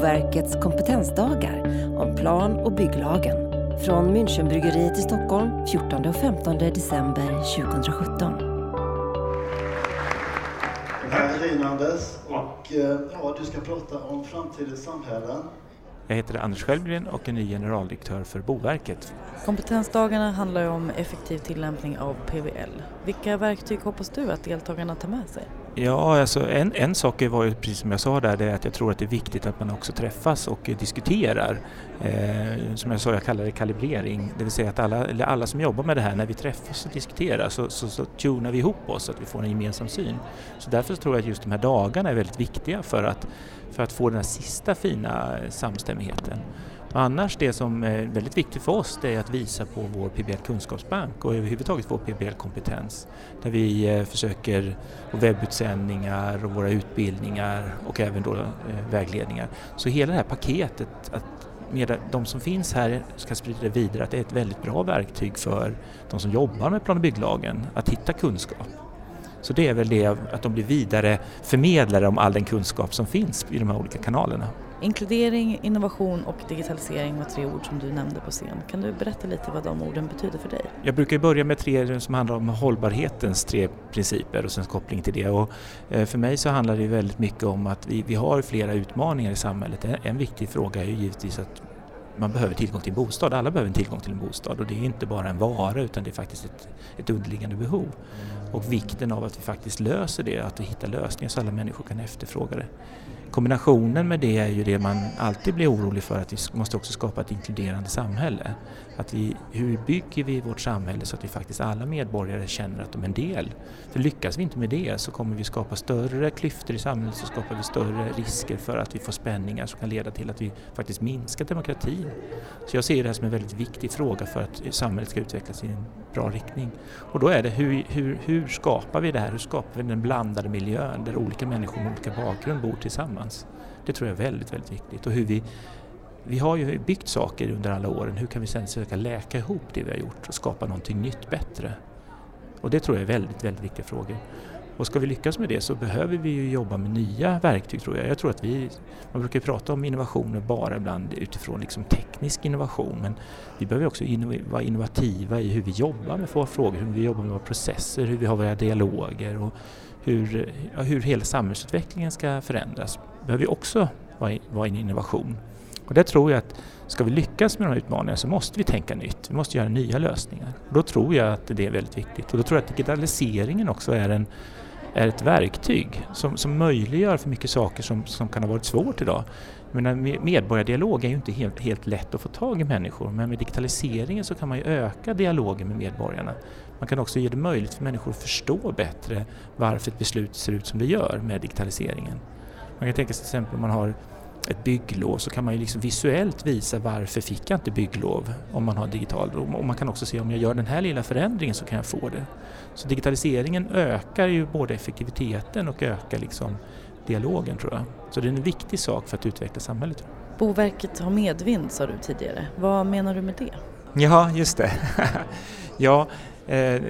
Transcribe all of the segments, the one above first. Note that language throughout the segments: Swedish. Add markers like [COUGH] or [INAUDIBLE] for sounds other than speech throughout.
Boverkets kompetensdagar om plan och bygglagen från Münchenbryggeriet i Stockholm 14 och 15 december 2017. Här är Rinandes och eh, ja, du ska prata om framtidens samhällen. Jag heter Anders Sköldgren och är ny generaldirektör för Boverket. Kompetensdagarna handlar om effektiv tillämpning av PBL. Vilka verktyg hoppas du att deltagarna tar med sig? Ja, alltså en, en sak var ju precis som jag sa där, det är att jag tror att det är viktigt att man också träffas och diskuterar. Eh, som jag sa, jag kallar det kalibrering, det vill säga att alla, alla som jobbar med det här, när vi träffas och diskuterar så, så, så tunar vi ihop oss så att vi får en gemensam syn. Så därför tror jag att just de här dagarna är väldigt viktiga för att, för att få den här sista fina samstämmigheten. Annars det som är väldigt viktigt för oss det är att visa på vår PBL kunskapsbank och överhuvudtaget vår PBL-kompetens. Där vi eh, försöker, och webbutsändningar och våra utbildningar och även då eh, vägledningar. Så hela det här paketet, att med de som finns här ska sprida det vidare, att det är ett väldigt bra verktyg för de som jobbar med plan och bygglagen att hitta kunskap. Så det är väl det att de blir vidare förmedlare om all den kunskap som finns i de här olika kanalerna. Inkludering, innovation och digitalisering var tre ord som du nämnde på scen. Kan du berätta lite vad de orden betyder för dig? Jag brukar börja med tre som handlar om hållbarhetens tre principer och sen koppling till det. Och eh, för mig så handlar det väldigt mycket om att vi, vi har flera utmaningar i samhället. En viktig fråga är ju givetvis att man behöver tillgång till en bostad. Alla behöver en tillgång till en bostad och det är inte bara en vara utan det är faktiskt ett, ett underliggande behov. Och vikten av att vi faktiskt löser det, att vi hittar lösningar så alla människor kan efterfråga det. Kombinationen med det är ju det man alltid blir orolig för, att vi måste också skapa ett inkluderande samhälle. Att vi, hur bygger vi vårt samhälle så att vi faktiskt alla medborgare känner att de är en del? För lyckas vi inte med det så kommer vi skapa större klyftor i samhället så skapar vi större risker för att vi får spänningar som kan leda till att vi faktiskt minskar demokratin. Så jag ser det här som en väldigt viktig fråga för att samhället ska utvecklas i en bra riktning. Och då är det hur, hur, hur skapar vi det här? Hur skapar vi den blandade miljön där olika människor med olika bakgrund bor tillsammans? Det tror jag är väldigt, väldigt viktigt. Och hur vi vi har ju byggt saker under alla åren, hur kan vi sen försöka läka ihop det vi har gjort och skapa någonting nytt bättre? Och det tror jag är väldigt, väldigt viktiga frågor. Och ska vi lyckas med det så behöver vi ju jobba med nya verktyg tror jag. Jag tror att vi, man brukar prata om innovationer bara ibland utifrån liksom teknisk innovation men vi behöver också vara innovativa i hur vi jobbar med våra frågor, hur vi jobbar med våra processer, hur vi har våra dialoger och hur, ja, hur hela samhällsutvecklingen ska förändras. Det behöver vi också vara, vara en innovation. Och där tror jag att ska vi lyckas med de här utmaningarna så måste vi tänka nytt. Vi måste göra nya lösningar. Och då tror jag att det är väldigt viktigt. Och då tror jag att digitaliseringen också är, en, är ett verktyg som, som möjliggör för mycket saker som, som kan ha varit svårt idag. Men medborgardialog är ju inte helt, helt lätt att få tag i människor men med digitaliseringen så kan man ju öka dialogen med medborgarna. Man kan också ge det möjligt för människor att förstå bättre varför ett beslut ser ut som det gör med digitaliseringen. Man kan tänka sig till exempel om man har ett bygglov så kan man ju liksom visuellt visa varför fick jag inte bygglov om man har digital och man kan också se om jag gör den här lilla förändringen så kan jag få det. Så digitaliseringen ökar ju både effektiviteten och ökar liksom dialogen tror jag. Så det är en viktig sak för att utveckla samhället. Boverket har medvind sa du tidigare. Vad menar du med det? Ja, just det. [LAUGHS] ja, eh,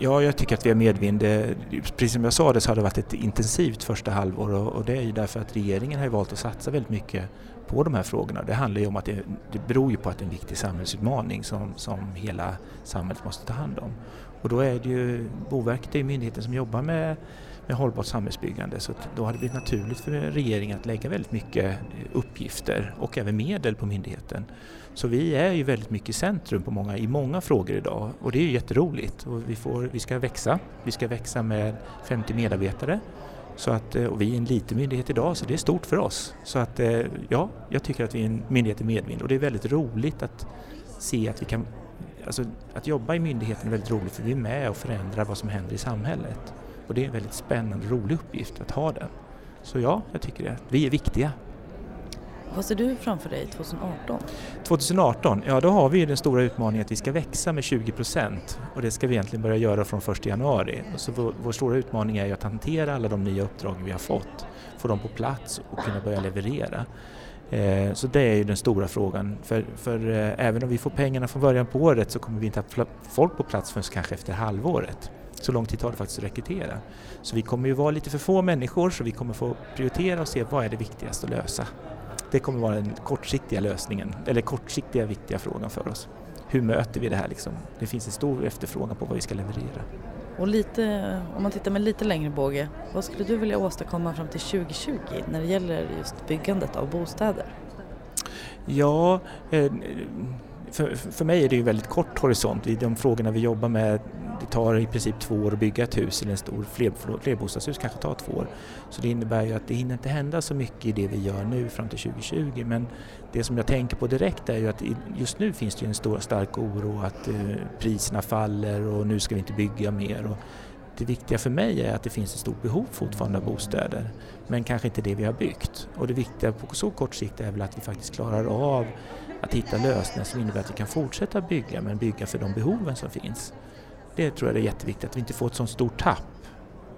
Ja, jag tycker att vi har medvind. Eh, precis som jag sa det så har det varit ett intensivt första halvår och det är ju därför att regeringen har valt att satsa väldigt mycket på de här frågorna. Det handlar ju om att det, det beror ju på att det är en viktig samhällsutmaning som, som hela samhället måste ta hand om. Och då är det ju, Boverket det är myndigheten som jobbar med, med hållbart samhällsbyggande så då har det blivit naturligt för regeringen att lägga väldigt mycket eh, uppgifter och även medel på myndigheten. Så vi är ju väldigt mycket i centrum på många, i många frågor idag och det är ju jätteroligt. Och vi, får, vi ska växa, vi ska växa med 50 medarbetare. Så att, eh, och vi är en liten myndighet idag så det är stort för oss. Så att eh, ja, jag tycker att vi är en myndighet i medvind och det är väldigt roligt att se att vi kan Alltså, att jobba i myndigheten är väldigt roligt för vi är med och förändrar vad som händer i samhället. Och det är en väldigt spännande och rolig uppgift att ha den. Så ja, jag tycker det. Vi är viktiga. Vad ser du framför dig 2018? 2018, ja då har vi den stora utmaningen att vi ska växa med 20 procent och det ska vi egentligen börja göra från 1 januari. Så vår, vår stora utmaning är att hantera alla de nya uppdrag vi har fått, få dem på plats och kunna börja leverera. Eh, så det är ju den stora frågan. För, för eh, även om vi får pengarna från början på året så kommer vi inte ha folk på plats förrän kanske efter halvåret. Så lång tid tar det faktiskt att rekrytera. Så vi kommer ju vara lite för få människor så vi kommer få prioritera och se vad är det viktigaste att lösa. Det kommer vara den kortsiktiga lösningen, eller kortsiktiga viktiga frågan för oss. Hur möter vi det här liksom? Det finns en stor efterfrågan på vad vi ska leverera. Och lite, om man tittar med lite längre båge, vad skulle du vilja åstadkomma fram till 2020 när det gäller just byggandet av bostäder? Ja, eh, för, för mig är det ju väldigt kort horisont. I de frågorna vi jobbar med, det tar i princip två år att bygga ett hus eller en stor fler, flerbostadshus kanske tar två år. Så det innebär ju att det hinner inte hända så mycket i det vi gör nu fram till 2020 men det som jag tänker på direkt är ju att just nu finns det ju en stor stark oro att eh, priserna faller och nu ska vi inte bygga mer. Och det viktiga för mig är att det finns ett stort behov fortfarande av bostäder men kanske inte det vi har byggt. Och det viktiga på så kort sikt är väl att vi faktiskt klarar av att hitta lösningar som innebär att vi kan fortsätta bygga men bygga för de behoven som finns. Det tror jag är jätteviktigt, att vi inte får ett sådant stort tapp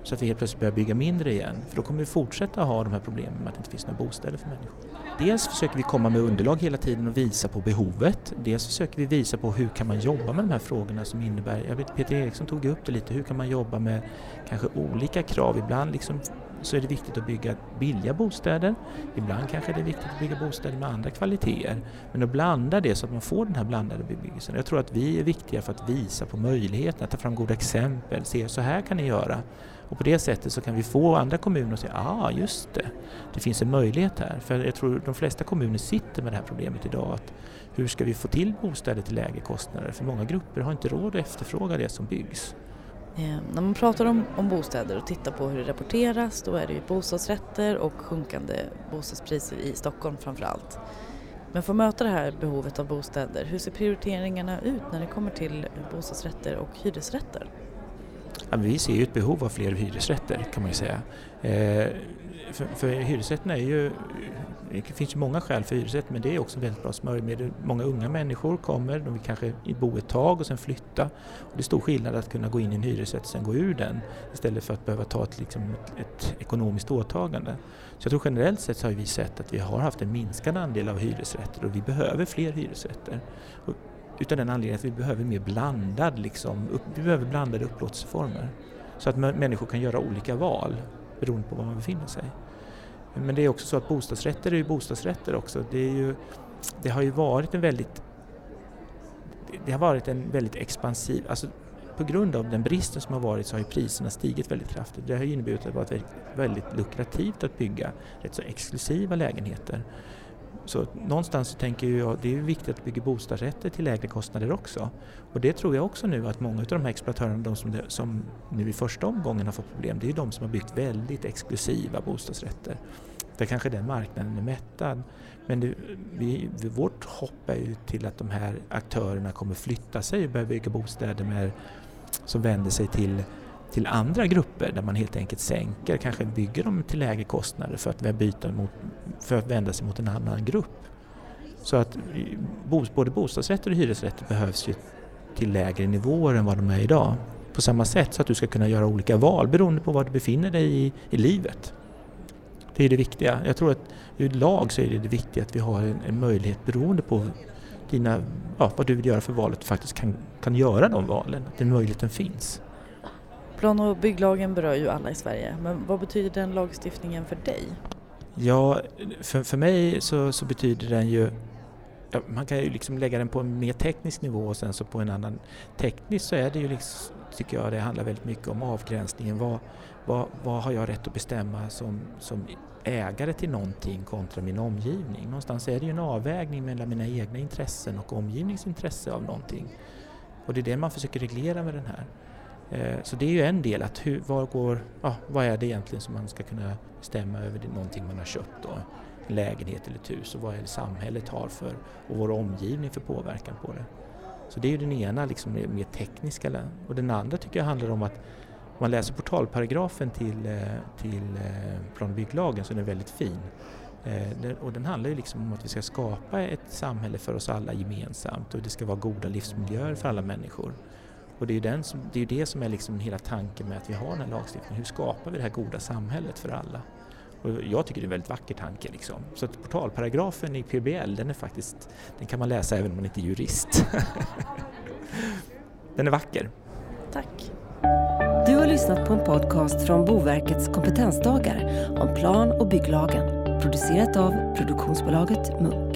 så att vi helt plötsligt börjar bygga mindre igen. För då kommer vi fortsätta ha de här problemen med att det inte finns några bostäder för människor. Dels försöker vi komma med underlag hela tiden och visa på behovet. Dels försöker vi visa på hur kan man jobba med de här frågorna som innebär, jag vet Peter Eriksson tog upp det lite, hur kan man jobba med kanske olika krav. Ibland liksom så är det viktigt att bygga billiga bostäder. Ibland kanske det är viktigt att bygga bostäder med andra kvaliteter. Men att blanda det så att man får den här blandade bebyggelsen. Jag tror att vi är viktiga för att visa på möjligheterna, ta fram goda exempel, se så här kan ni göra. Och på det sättet så kan vi få andra kommuner att säga, ja ah, just det, det finns en möjlighet här. För jag tror de flesta kommuner sitter med det här problemet idag. Att hur ska vi få till bostäder till lägre kostnader? För många grupper har inte råd att efterfråga det som byggs. Ehm, när man pratar om, om bostäder och tittar på hur det rapporteras då är det ju bostadsrätter och sjunkande bostadspriser i Stockholm framför allt. Men för att möta det här behovet av bostäder, hur ser prioriteringarna ut när det kommer till bostadsrätter och hyresrätter? Ja, vi ser ju ett behov av fler hyresrätter kan man ju säga. Eh, för, för hyresrätterna är ju, det finns ju många skäl för hyresrätt men det är också väldigt bra smörjmedel. Många unga människor kommer, de vill kanske bo ett tag och sen flytta. Och det är stor skillnad att kunna gå in i en hyresrätt och sen gå ur den istället för att behöva ta ett, liksom, ett, ett ekonomiskt åtagande. Så jag tror generellt sett så har vi sett att vi har haft en minskad andel av hyresrätter och vi behöver fler hyresrätter. Och utan den anledningen att vi behöver mer blandad, liksom, upp, vi behöver blandade upplåtelseformer. Så att människor kan göra olika val beroende på var man befinner sig. Men det är också så att bostadsrätter är ju bostadsrätter också. Det, är ju, det har ju varit en väldigt det har varit en väldigt expansiv, alltså på grund av den bristen som har varit så har ju priserna stigit väldigt kraftigt. Det har inneburit att det har varit väldigt lukrativt att bygga rätt så exklusiva lägenheter. Så någonstans så tänker jag att det är viktigt att bygga bostadsrätter till lägre kostnader också. Och det tror jag också nu att många av de här exploatörerna, de som, som nu i första omgången har fått problem, det är de som har byggt väldigt exklusiva bostadsrätter. Där kanske den marknaden är mättad. Men det, vi, vårt hopp är ju till att de här aktörerna kommer flytta sig och börja bygga bostäder med, som vänder sig till till andra grupper där man helt enkelt sänker, kanske bygger dem till lägre kostnader för att, byta mot, för att vända sig mot en annan grupp. Så att både bostadsrätter och hyresrätter behövs ju till lägre nivåer än vad de är idag. På samma sätt så att du ska kunna göra olika val beroende på var du befinner dig i, i livet. Det är det viktiga. Jag tror att ur lag så är det det viktiga att vi har en, en möjlighet beroende på dina, ja, vad du vill göra för valet, att du faktiskt kan, kan göra de valen, att den möjligheten finns. Plan och bygglagen berör ju alla i Sverige, men vad betyder den lagstiftningen för dig? Ja, för, för mig så, så betyder den ju ja, man kan ju liksom lägga den på en mer teknisk nivå och sen så på en annan. Tekniskt så är det ju liksom, tycker jag det handlar väldigt mycket om avgränsningen. Vad, vad, vad har jag rätt att bestämma som, som ägare till någonting kontra min omgivning? Någonstans är det ju en avvägning mellan mina egna intressen och omgivningsintresse av någonting. Och det är det man försöker reglera med den här. Eh, så det är ju en del, att hur, var går, ja, vad är det egentligen som man ska kunna bestämma över det, någonting man har köpt då? En lägenhet eller ett hus och vad är det samhället har för och vår omgivning för påverkan på det. Så det är ju den ena liksom mer tekniska och den andra tycker jag handlar om att om man läser portalparagrafen till, eh, till eh, plan och bygglagen så är den väldigt fin. Och den handlar ju liksom om att vi ska skapa ett samhälle för oss alla gemensamt och det ska vara goda livsmiljöer för alla människor. Och det är ju den som, det, är det som är liksom hela tanken med att vi har den här lagstiftningen. Hur skapar vi det här goda samhället för alla? Och jag tycker det är en väldigt vacker tanke. Liksom. Så att portalparagrafen i PBL, den är faktiskt, den kan man läsa även om man inte är jurist. [LAUGHS] den är vacker. Tack. Du har lyssnat på en podcast från Boverkets kompetensdagar om plan och bygglagen. Producerat av produktionsbolaget Munk.